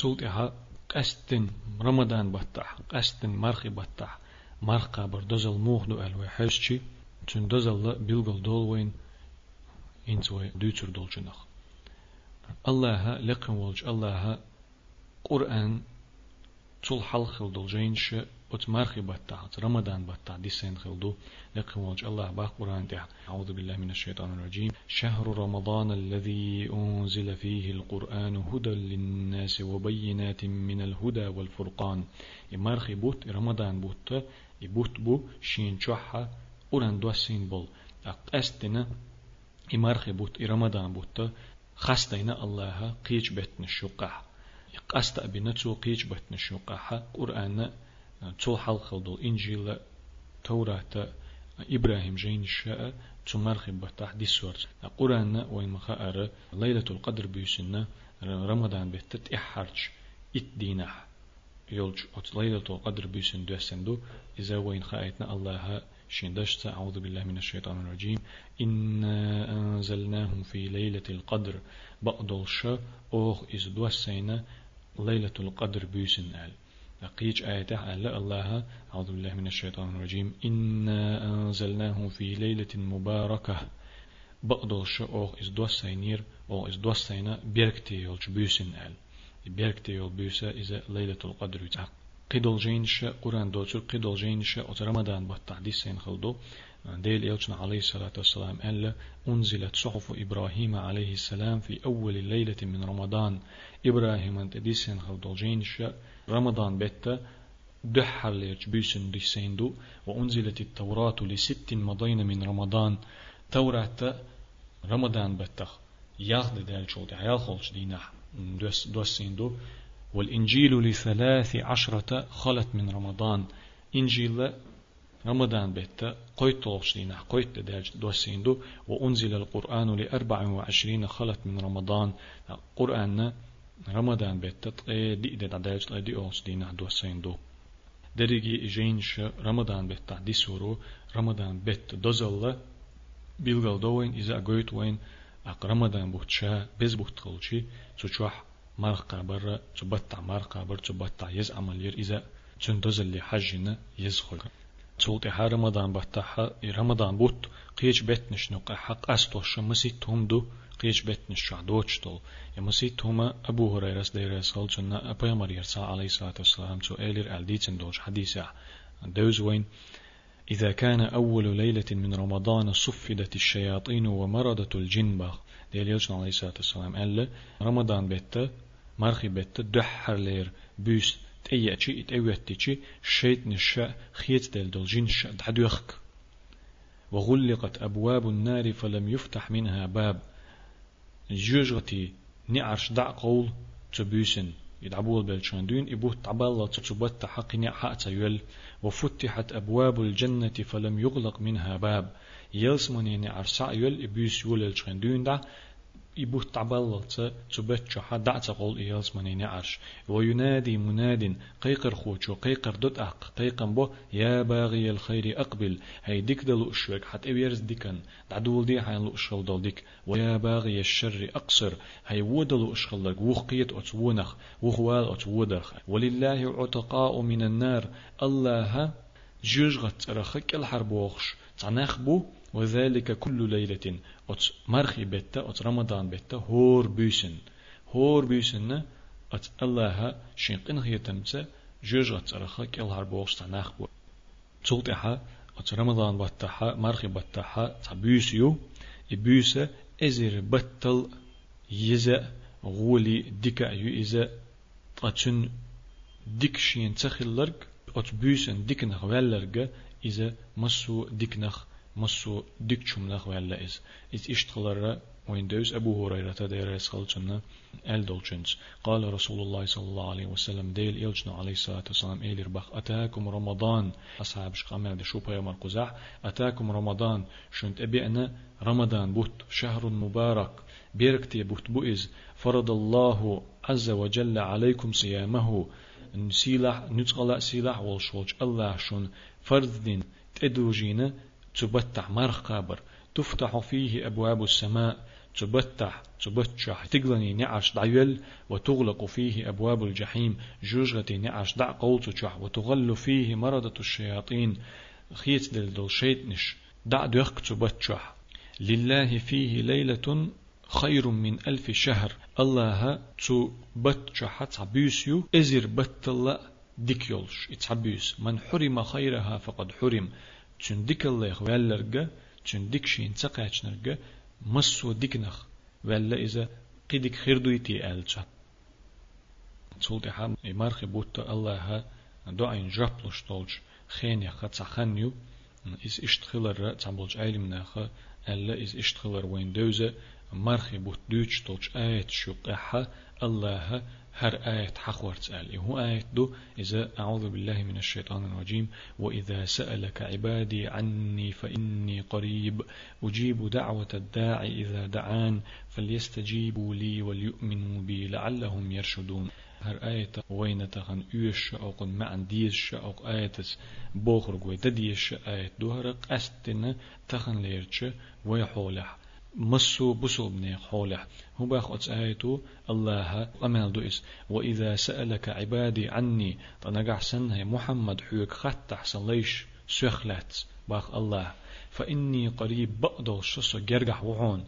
تسولتها قستن رمضان بطح قستن مرخي بطح. مرقا بر دزل موخ دو الوي حرشي تون دزل بيلغل دول وين انتوي دوتر دول جنخ الله لقن ولج الله قرآن تول حلخل دول ات مرخي بطح رمضان بطح دي سين خلدو لقن ولج الله باق قرآن تح أعوذ بالله من الشيطان الرجيم شهر رمضان الذي أنزل فيه القرآن هدى للناس وبينات من الهدى والفرقان مرخي بوت رمضان بوت يبوت بو شين شوحة قرآن دوسين بول أستنا إمارخي بوت رمضان بوت خستينا الله قيج بتن الشقح قست أبنا تو قيج بتن الشقح قرآن تو حلق دول إنجيل توراة إبراهيم جين الشاء تمرخي بتاح دي سور قرآن وين مخاءر ليلة القدر بيسنا رمضان بتت إحرج إتدينح يولج أت ليلة القدر بيسن دوسندو إذا وين خايتنا الله شين دشت أعوذ بالله من الشيطان الرجيم إنا أنزلناه في ليلة القدر بقدل شا أوخ إز دوسينا ليلة القدر بيسن آل لقيج آية على الله. أعوذ بالله من الشيطان الرجيم. إنا أنزلناه في ليلة مباركة. بقدل شا أوخ إز دوسينير أو إز دوسينا بيركتي يولج بيسن آل بيركتي يول بيسا إذا ليلة القدر يتعق قدل جينش قرآن دوتر قدل جينش أت رمضان بطع سين خلدو ديل يوتنا عليه الصلاة والسلام ألا أنزلت صحف إبراهيم عليه السلام في أول ليلة من رمضان. إبراهيم أنت ديسين خلدو جينش رمضان بيتا دحر ليرج بيسن ديسين دو وأنزلت التوراة لست مضين من رمضان. توراة رمضان بتخ ياخد دال شو دي هياخلش دينح دوس دوسين دو. والإنجيل لثلاث عشرة خلت من رمضان. إنجيل رمضان بيتا قيت توشينا قيت داج دوسيندو وأنزل القرآن لأربع وعشرين خلت من رمضان. قرآن رمضان بيتا دي دي داج دي أوشدينا دوسيندو دريجي جينش رمضان بيتا دي سورو رمضان بيت دوزل بيلغل دوين إذا قويت وين أق رمضان بوتشا بيز بوتخلشي تشوح مرقى برا تبتع مرقى برا تبتع يز عمل إذا تندز اللي حجنا يزخل تولتي ها رمضان بتاعها رمضان بوت قيش بيت نشنق حق أستوش مسيت هم دو قيش دوتش طول يا مسيت هما أبو هريرة دير سال جنة أبو يمر يرسى عليه الصلاة والسلام تو إيلر ألديتن دوش حديثة دوز وين إذا كان أول ليلة من رمضان صفدت الشياطين ومرضت الجن باخ ديال يلجن عليه الصلاة والسلام قال رمضان بيتا مرخي بيتا دحر لير بيس تأيأتشي تأويتشي شيت نشاء خيت دل دل جن شاء دحدوخك وغلقت أبواب النار فلم يفتح منها باب جوجغتي نعرش دع قول تبوسن يدعبول بالشاندون إبوه تعبالله تتبت حق نعحة يل وفتحت أبواب الجنة فلم يغلق منها باب يلسمني نعرسع يل إبوس يول الشاندون دع إبوه تعبالة تبتش حدا تقول إيالس منين عرش. وينادي مناد قيقر خوشو قيقر دوت أق قيقن بو يا باغي الخير أقبل. هاي ديك دلو أشوك حتى إبيرز ديكن. دعدول دي حين لو أشغل دل ديك. ويا باغي الشر أقصر. هاي ودلو أشغل لك وخقيت أتوونخ وخوال أتودرخ ولله عتقاء من النار. الله جوجغت رخك الحرب وخش. تعناخ بو وذلك كل ليلة. أت مرخي بيتا أت رمضان بيتا هور بيسن هور بيسن أت الله شنقن هي تمسا جوج أترخا كل هربوش تناخ بو. تلتحا أت رمضان بتاحا مرخي بتاحا تبيسيو إبيسا إزر بطل يزا غولي ديكا يو إزا أتن ديك شين تخلرك أت بيسن ديكنخ ولرق إذا مسو ديكنخ مسو ديك شملخ ولا إز. إز إشتغلر ويندوز أبو هريرة دير أل دولجنز. قال رسول الله صلى الله عليه وسلم ديل إلجنا عليه الصلاة والسلام إيلر بخ أتاكم رمضان. أصحاب شقامل دي شوبا يوم القزاح أتاكم رمضان. شنت أبي أنا رمضان بوت شهر مبارك. بيركتي بوت بوئز فرض الله عز وجل عليكم صيامه. سيلاح نتغلا سيلاح والشوج الله شون فرض دين. تدوجينا تبتع مرخ قابر تفتح فيه أبواب السماء تبتح تبتشح تقلني نعش دعيل وتغلق فيه أبواب الجحيم جوجغتي نعش دع قولتشح وتغل فيه مرضة الشياطين. خيت دل شيطنش دع ديخك تبتشح لله فيه ليلة خير من ألف شهر. الله تو بتشح تعبيسيو إزر بتلا ديكيولش. اتعبيس من حرم خيرها فقد حرم. تشن ديك الله ويالرقى تشن ديك شين تقاچنرقى مسو ديكنخ ولا إذا قدك خيردويتي ألشا تولتي حام إمارخي بوت الله دعين جابلوش طولش خين يخا تسخنيو إز إشتخلر تعملش علمناخا ألا إز إشتخلر وين دوزة مارخي بوت دوش طولش آيت شقحة الله هر آية حخور تسأل هو آية دو إذا أعوذ بالله من الشيطان الرجيم وإذا سألك عبادي عني فإني قريب. أجيب دعوة الداعي إذا دعان فليستجيبوا لي وليؤمنوا بي لعلهم يرشدون. هر آية وين تخن يوش أو قن معن ديش أو آية بوخرق ويتديش آية دوهرق أستن تخن ليرش ويحولح. مسو بسو بني حوله هو باخ آيتو الله أمن دوئس. وإذا سألك عبادي عني تنقع سنة محمد حيوك خط أحسن ليش سيخلت باخ الله. فإني قريب بقدر شو جرجح وعون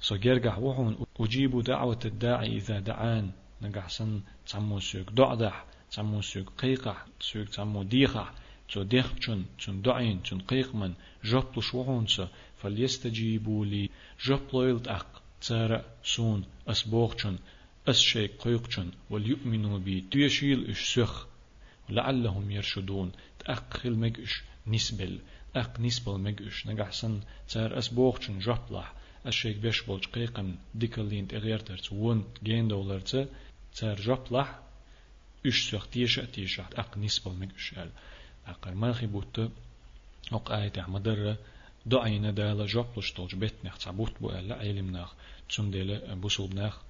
سو جرجح وعون أجيب دعوة الداعي إذا دعان. نقع سن تعمو سيك دعدح تعمو سيك قيقح سيك تعمو ديخح تو ديخ چون چون دعين چون قيق من جبل شوعون فليستجيبوا لي جبلويلت أق تارا سون أسبوغشن أسشيك قيقشن وليؤمنوا بي تيشيل إش سخ. لعلهم يرشدون تأقل مجش نسبل أق نسبل مجش نجحسن تار أسبوغشن جبلح أشيك بيشبولج قيقن ديكالين تغيرترت ون جين دولارت تار جبلح إش سخ تيشا تيشا أق نسبل مجش أقر ماخي بوت أق آية مدرة دعينا دالا جوبلش تولج بيتنخ تعبوت بو ألا علمناخ تسم ديلا بوسوبناخ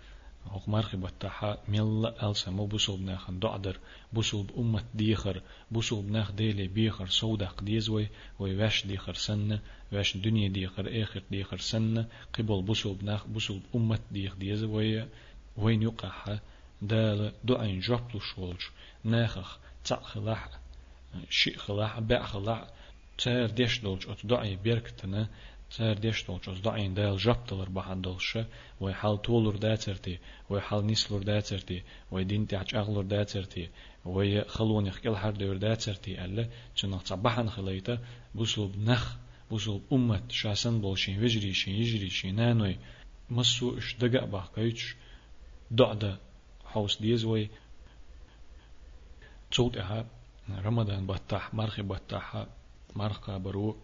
هوق مرخي بتاحا ميلا ألسا مو بوسوبناخ دعدر بوسوب أمة ديخر بوسوبناخ ديلي بيخر سوداق ديزوي وي واش ديخر سنة واش دنيا ديخر آخر ديخر سنة قبل بوسوبناخ بوسوب أمة ديخ ديزوي وين يقع دالا دعين جوبلش ولج ناخخ تعخلاح شيء خلاح بع خلاح تار ديش دولج أت دعي بيركتنا تار ديش دولج أت دعين دال جبتلر بحان دولشة وي حال تولر داترتي وي حال نسلر داترتي وي دين تعج أغلر داترتي وي خلون يخكل حر دور داترتي ألا تنخ تبحان خليتا بسلوب نخ بسلوب أمة شاسن بولشين وجري شين يجري شين نانوي مسو إش دقا باقيتش دعدا حوس ديزوي تصوت إها رمضان بطاح مرخي بطاح مرخا برو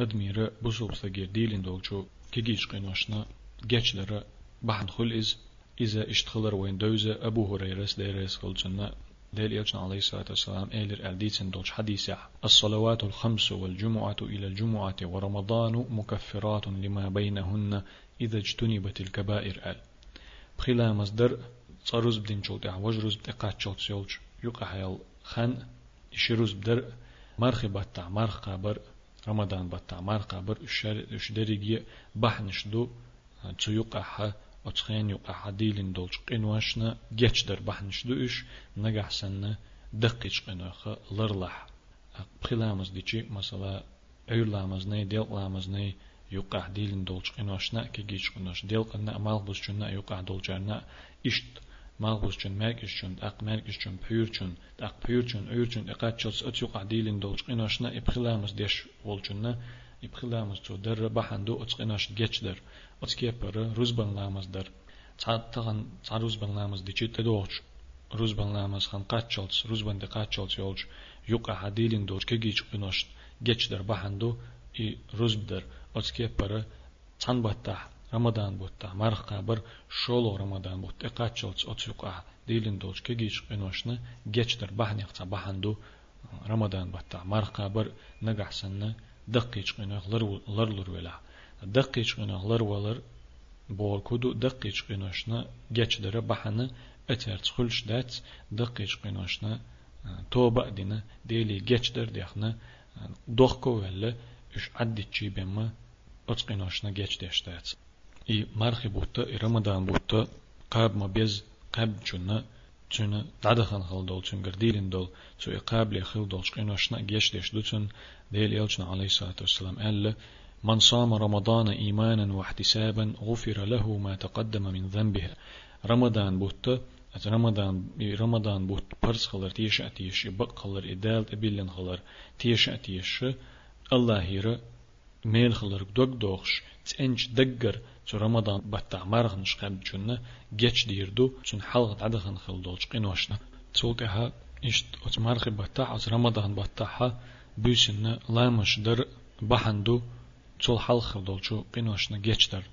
أدمير بوسوب سجير ديلين دولشو كيجيش قينوشنا جيش لرا بحن خل إز إذا إشتخلر وين دوزة أبو هريرة ديرس خلصنا ديل يلجن عليه الصلاة والسلام إيلر ألديتن دوش حديثة. الصلوات الخمس والجمعة إلى الجمعة ورمضان مكفرات لما بينهن إذا اجتنبت الكبائر أل. بخلا مصدر صاروز بدين شوت وجروز بتقات شوت سيولج يقع хан ишируз бдер мархи батта марх кабар рамадан батта марх кабар ушдериги бахнишду цуюкаха оцхен юкаха дилин долч кинвашна гечдер бахнишду уш нагахсанна дыккич кинаха лырлах. Пхиламыз дичи масала үйрламыз не делкламыз ней юках дилин долч кинвашна кигич кинаш делканна амал бусчунна юках долчарна ишт جيش قنوش ديل قنا مال بس جنا يقع دولجارنا إشت مالغوس چون مرگش چون اق مرگش چون پیر چون اق پیر چون ایر چون اقات چلس اتیوق عدیلین دولش قناشنا ابخلامز دیش ولچنا ابخلامز تو در بحندو اتقناش گچ در. اتکیه پر روز بن لامز در. تغن روز بن لامز دی چیت دوچ روز بن لامز خان قات چلس روز بن دی قات چلس یولچ يقع عديلين دور كجيش قناش جيش در بحندو اي روز بدر اتكي پر تان بطح رمضان بوتا مرخ قبر شولو رمضان بوت اقاتشلت اتسوقا ديلين دوش كيجيش قنوشنا جيش در بحن يقطع بحندو رمضان بوتا مرخ قبر نقح سنة دقيش قنوخ لر ولا دقيش قنوخ لر ولر بول كودو دقيش قنوشنا جيش در بحنا اتر تخلش دات دقيش قنوشنا توبة دينا ديلي جيش در ديخنا دوخكو إي مرخي بوتا إي رمضان بوتا قاب ما بيز قاب جنة جنة دعدخن خل دول جن قرديلين دول سو إقاب لي خل دول شقين شنا جيش ديش دوتن ديل يلجنا عليه الصلاة والسلام قال من صام رمضان إيمانا واحتسابا غفر له ما تقدم من ذنبه. رمضان بوتا از رمضان رمضان بوت برس خلر تيش أتيش بق خلر إدال تبيلن خلر تيش أتيش الله هيرا ميل خلر دوغ دوغش تنج دقر تو رمضان بتاع مرغ نشقب جنة جيش ديردو تون حلقة عدخن خل دولش قينوشنا تسوقها إشت أتمرغ بتاع أت رمضان بتاعها بيسن لامش در بحندو تول حلقة دولشو قينوشنا جيش در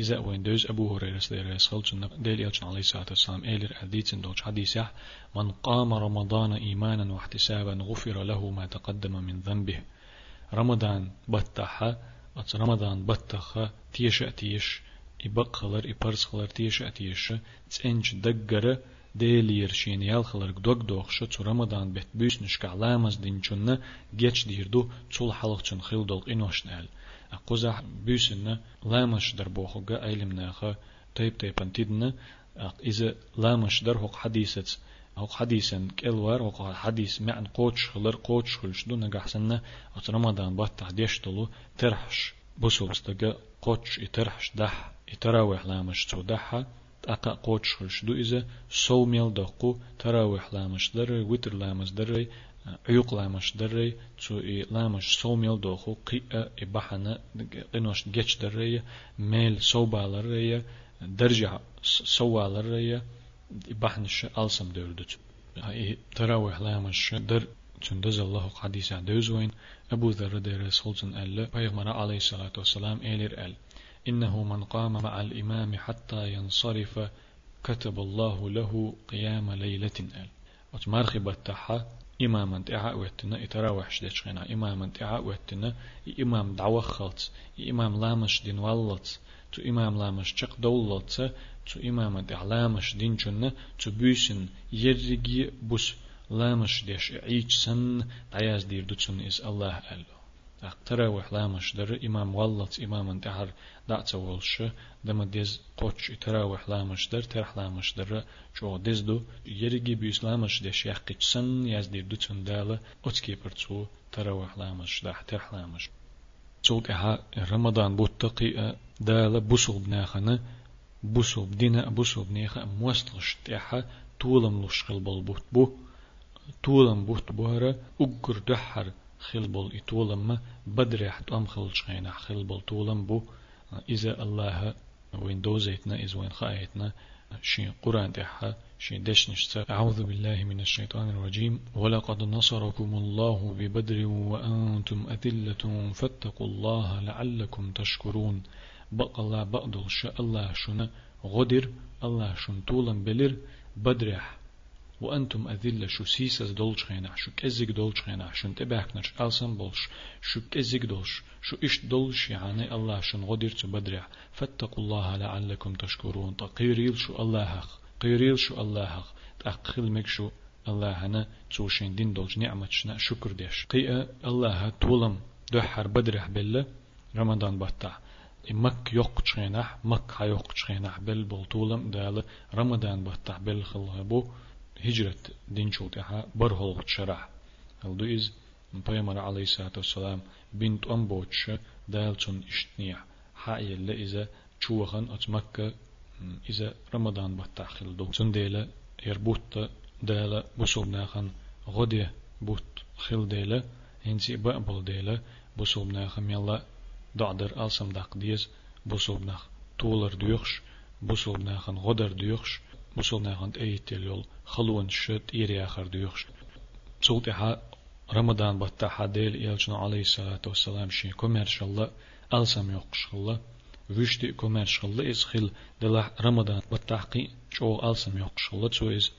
إذا وين دوز أبو هريرة سير يسخل جنة ديل يلجن عليه الصلاة والسلام إيلر حديث دوش حديث من قام رمضان إيمانا واحتسابا غفر له ما تقدم من ذنبه رمضان بتاعها أت رمضان بتخا تيش أتيش إبق خلر إبرس خلر تيش أتيش تسنج دقرة ديلير شين يال خلر دوغ دوغ شو تو رمضان بيت بيس نشكع لامز دين چون جيش ديردو تول حلق چون خيل دولق إنوش نال أقوزح بيسن لامش در بوخوغا أيلم ناخا تيب تيبان تيدنا إذا لامش در هوق حديثة هوق حديثا كالوار هوق حديث معن قوتش خلر قوتش خلش دو نجحسنا أت رمضان بات تحديش تلو ترحش بوسو استجا قوتش يترحش دح يتراوح لامش تو دحها أقا قوتش خلش دو إذا سو ميل دقو تراوح لامش در وتر لامش در عيوق لامش دري تو إي لامش سوميل دوخو قيئة إبحنا قنوش جيش دري ميل سوبا لرية درجة سوا إبحنش ألسم دردت تراوح لامش در تندز الله حديث دوزوين أبو ذر دير سلطن ألا بيغمر عليه الصلاة والسلام إلير أل. إنه من قام مع الإمام حتى ينصرف كتب الله له قيام ليلة أل. وتمارخي بتاحة إمام أنت إعاء ويتنا. إتراوح شديش غنا إمام إعاء ويتنا. إمام دعوة خلط إمام لامش دين واللت تو إمام لامش چق دولت تو إمام أنت إعلامش دين جنة تو بيسن يرجي بس لامش ديش عيش سن عياز دير دوتسن إز الله ألو. تراوح لامش در إمام واللت إمام انتحر دعت ولش دم ديز قوتش تراوح لامش در ترح لامش در شو ديز دو يرجي بيس لامش ديش يحقيت سن ياز دير دو تن دالة أتكي برتو تراوح لامش دح ترح لامش. تولك ها رمضان بوتقي دالة بوسل بناخنا بوسل بدينا بوسل بنيخا موستلش تيحا طولم لشقل بول بو طولم بوت بوهرة أقر دحر خلبل إتولم بدرح تأم خلش خينا خلبل تولم بو. إذا الله وين دوزيتنا إذا وين خايتنا شين قرآن تحها شين دشنش أعوذ بالله من الشيطان الرجيم. ولقد نصركم الله ببدر وأنتم أذلة فاتقوا الله لعلكم تشكرون. بق الله بقدل شاء الله شنا غدر الله شن طولا بلر بدرح وأنتم أذلة شو سيسس دولش خينا شو كزيك دولش خينا شو نتبعكنش ألسن بولش شو كزيك دولش شو إش دولش يعني الله شن غدير تبدرع فاتقوا الله لعلكم تشكرون تقيريل شو الله قيريل شو الله تأقل مك شو الله هنا توشين دين دولش نعمة شنا شكر ديش قيئة الله تولم دحر بدرح بالله رمضان بطع مك يوق تشينح مك هيوق تشينح بل بلطولم دال رمضان بطع بل خلها هجرة دين شوتها برهل شرح هلدو إز پیامبر علیه الصلاة والسلام بنت أم بوتش دالتون اشتنيع حاية اللي إذا شوخن أت مكة إذا رمضان بتاخل دو. سنديلة يربوت دالة بسوب ناخن غدي بوت خل ديلة هنسي بقبل ديلة بسوب ناخن يلا دعدر ألسم داق ديز بسوب ناخ طولر ديوخش بسوب ناخن غدر ديوخش بسوب ناخن ايت يول خلون شت إيري آخر ديوخش صوتها رمضان بطا حديل يلجنا عليه الصلاة والسلام شي كوميرش الله ألسم يقش الله وشتي كوميرش الله إز خل دلا رمضان بطا قي شو ألسم يقش الله تو إز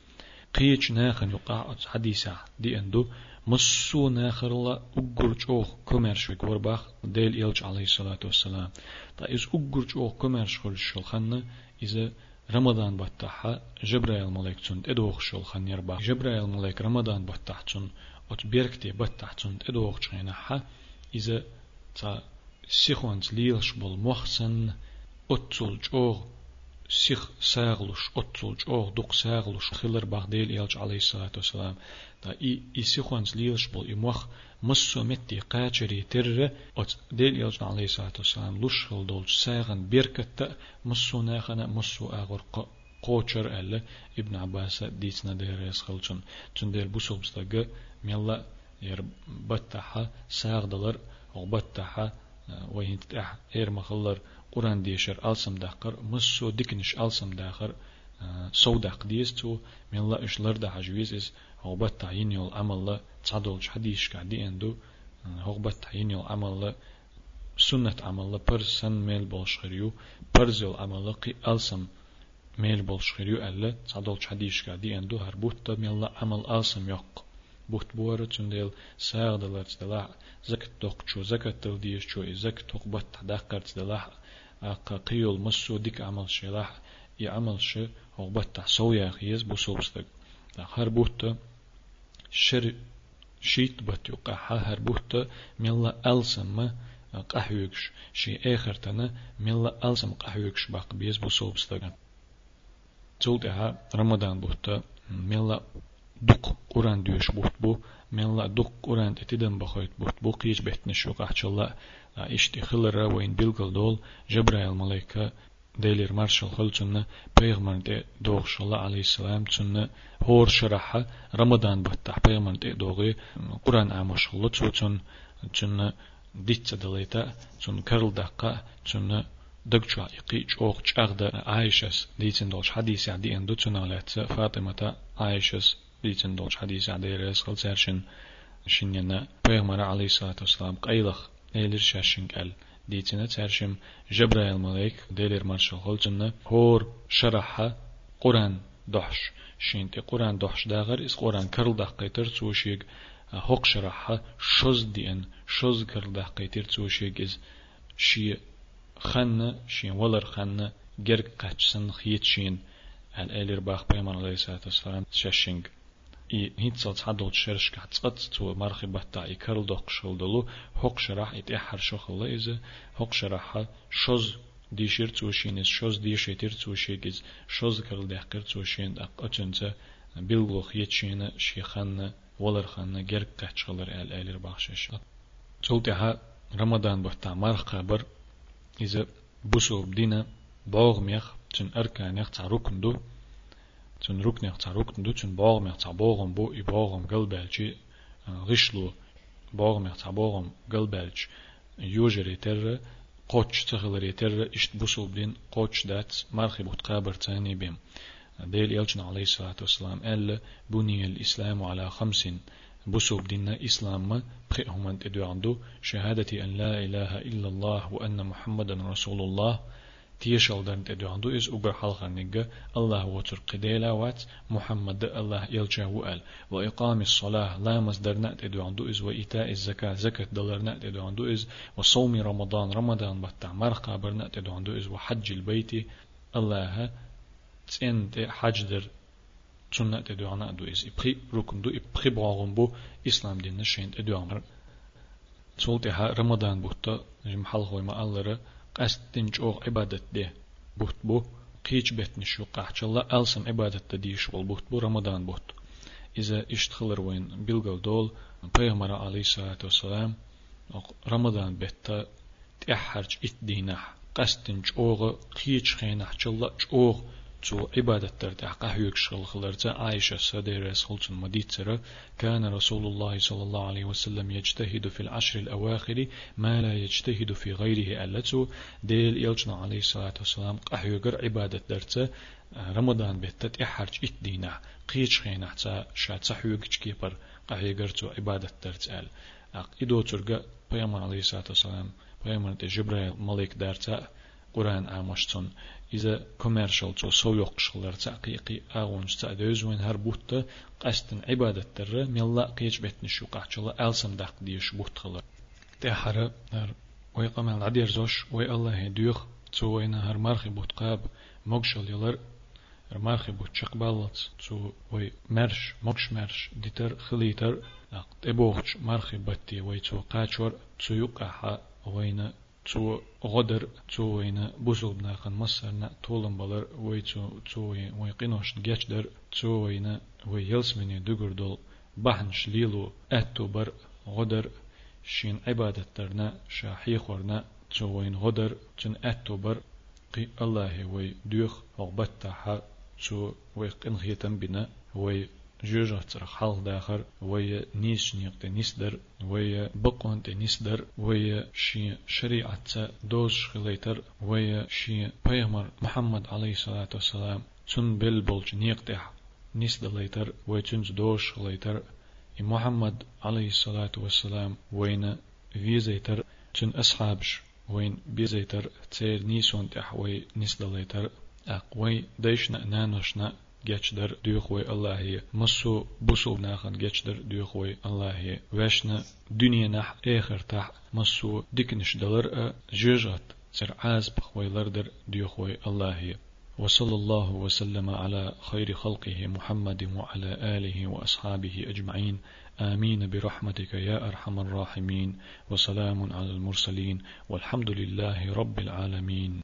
قيش ناخن يقع حديثة دي أندو. مسو ناخر الله أقر شو كوميرش ورباخ ديل يلج عليه الصلاة والسلام. تا إز أقر شو كوميرش خل شلخنا إذا رمضان بطاحة جبرائيل ملك تون إدوخ شل خن يربا جبرائيل ملك رمضان بطاح تون ات بيركتي بطاح تون إدوخ چينا ح إذا تا سيخونت ليلش بول محسن أتصل جوغ سيخ ساغلوش أتصل جوغ دق ساغلوش خلر بغديل إلج عليه الصلاة والسلام. دا إي إي سيخوانز ليلش بول إموخ مسو متي قاچري تر أت ديل إلج عليه الصلاة والسلام. لوش خل دولش ساغن بيركت مسو ناخنا مسو آغر قوچر ألا إبن عباس ديتنا دير يسخلچن چون ديل بوسوبستغ ميلا ير بتاحة ساغدلر أو بتاحة وين تتاح إير مخلر قرآن ديشر ألسم داخر مسو ديكنش ألسم داخر سوداق ديس تو من الله إش لرد حجويز إز هو بتاعين يول عمل لا تصدول حديش قاعدي عندو هو بتاعين يول عمل لا سنة عمل لا پر سن ميل بولشخريو پر زيل عمل لا قي ألسم ميل بولشخريو ألا تصدول حديش قاعدي عندو هربوت من الله عمل ألسم يق بوت بورا تندل ساغ دلار تدلا زكت توق شو زكت تلديش شو زكت توق بت دقر تدلا قيول مسو ديك عمل شلاح يعمل شي بتع سويا خيز بوسوبستك هر بوت شر شيت بت يقع هر بوت ملا ألسم قهوكش شي آخر تنا ملا ألسم قهوكش باق بيز بوسوبستك تولتها رمضان بوت ملا دق قرآن دوش بوت بو من لا دق قرآن تتدن بخويت بوت بو قيش بيتنا شو قحشلا اشتي خلرا وين بيلقل دول جبرائيل ملايكة ديلير مارشال خلچن پیغمبر دي دوغ شلا عليه السلام چن هور شرحة رمضان بتح پیغمبر دي دوغي قرآن آموش خلو چن چن ديتsa دليتا چن كرل دقا چن دقشا يقي چوغ چاغدا عايشس ديتسن دوش حديث عدي اندو عليت فاطمة عايشس ديتن دوش حديث عدي ريس خل سيرشن شنينا پیغمبر عليه الصلاة والسلام قيلخ ايلر شاشن قال ديتنا ترشم جبرائيل ملاك ديلر مرشل خلجنا هور شرحة قرآن دحش شينتي قرآن دحش داغر اس قرآن كرل دقيتر توشيق هوق شرحة شوز دين شوز كرل دقيتر توشيق از شي خنة شين ولر خنة جرق قاتشسن خيت شين الالير باخ بيمان عليه الصلاة والسلام شاشنگ и هيتسال تعدل شرش كحتسقط تو مرخي بتا يكرل دوق شلدلو حق شرح ات احر شخل إذا حق شرح شوز ديشير توشينز شوز ديشيتير توشيجز شوز كرل دحقر توشين اق اتنزا بيلغوخ يتشينا شيخان ولر خان جرك كحشغلر ال الير بخشش تولتها رمضان بحتا مرخ قبر إذا بوسو بدينا باغ ميخ تن أركان يخ تعركندو تون ركن يقطع ركن دو تون باغ يقطع باغم بو اي باغم قلبالجي غشلو باغ يقطع باغم قلبالج يوجري تر قوتش تغلري تر اشت بوسو بدين قوتش دات مرخي بوت قابر تاني بيم ديل يلجن عليه الصلاة والسلام قال بني الإسلام على خمس بوسو بدينا إسلام ما بخيهم أنت عنده شهادة أن لا إله إلا الله وأن محمدا رسول الله. تيشل دان تدو عندو إز أقر حلقة نجا الله وتر قديلا وات محمد الله يلجا وقال. وإقام الصلاة لا مصدر نأت تدو عندو إز وإيتاء الزكاة زكاة دولار نأت تدو عندو إز وصوم رمضان رمضان بتاع مرقى بر نأت تدو عندو إز وحج البيت الله تين حج در سنة تدو عنا دو إز. إبخي ركن دو إبخي باغن بو إسلام دين نشين تدو عمر سولتها رمضان بوتا جمحل خوي ما الله قستن جوغ عبادت ده بوت بو قيش بيتن شو قحشلا ألسم عبادت ديش والبوت بو رمضان بوت. إذا اشتخلر وين بيلغل دول بيغمر عليه الصلاة والسلام رمضان بيتا تأحرج اتدينح قستن جوغ قيش خينح جلا جوغ تو عبادة ترد أحقا هيك شغل خلرت عائشة سدير سخلت مديتر كان رسول الله صلى الله عليه وسلم يجتهد في العشر الأواخر ما لا يجتهد في غيره ألتو. ديل يلجنا عليه الصلاة والسلام قحيوغر عبادة درت رمضان بيتت إحرج إتدينا قيش خينا تا شا تحيوغ كيبر قحيوغر تو عبادة درت أل. أق إدو ترغ بيامر عليه الصلاة والسلام. بيامر جبريل ملك درت قرآن آمشتون إذا commercial تو سويق شغلر تعقيقي أغونش تعدوز وين هر بوتا قستن عبادة تر ميلا قيش بيتن شو قاعدشلا ألسم داق ديش بوت خلر. تحرى هر ويقام العدير زوش وي الله ديوخ تو وين هر مرخي بوت قاب مقشل يلر هر مرخي بوت شقبالت تو وي مرش مقش مرش ديتر خليتر تبوخش مرخي بتي وي تو قاچور تو يقع وين تو غدر تو وين بوزل بناخن مصرنا طولن بلر وي تو تو وي قينوش جاتش در تو وين وي يلسمني دغر دول بحن شليلو اتو بر غدر شين عبادتنا شاحي خورنا تو وين غدر تن اتو بر قي الله وي دوخ وغبتها تو وي قنخيتن بنا وي جوجة تر حال داخر ويا نيش نيقت نسدر ويا بقون نسدر ويا شي شريعة دوش خليتر ويا شي بيغمر محمد عليه الصلاة والسلام تن بالبولج نيقتح ويا تنز دوش خليتر. محمد عليه الصلاة والسلام وين فيزيتر تن أصحابش وين بيزيتر تير نيسون تحوي نسدليتر أقوي ديشنا نانوشنا. Geçder düğühvey Allah'ı masu busul nahan geçder düğühvey Allah'ı veşna dünya nah ehir tah masu dikniş dalar a jejat سر عاز بخويلردر ديوخوي الله وصلى الله وسلم على خير خلقه محمد وعلى آله وأصحابه أجمعين. آمين برحمتك يا أرحم الراحمين. وسلام على المرسلين. والحمد لله رب العالمين.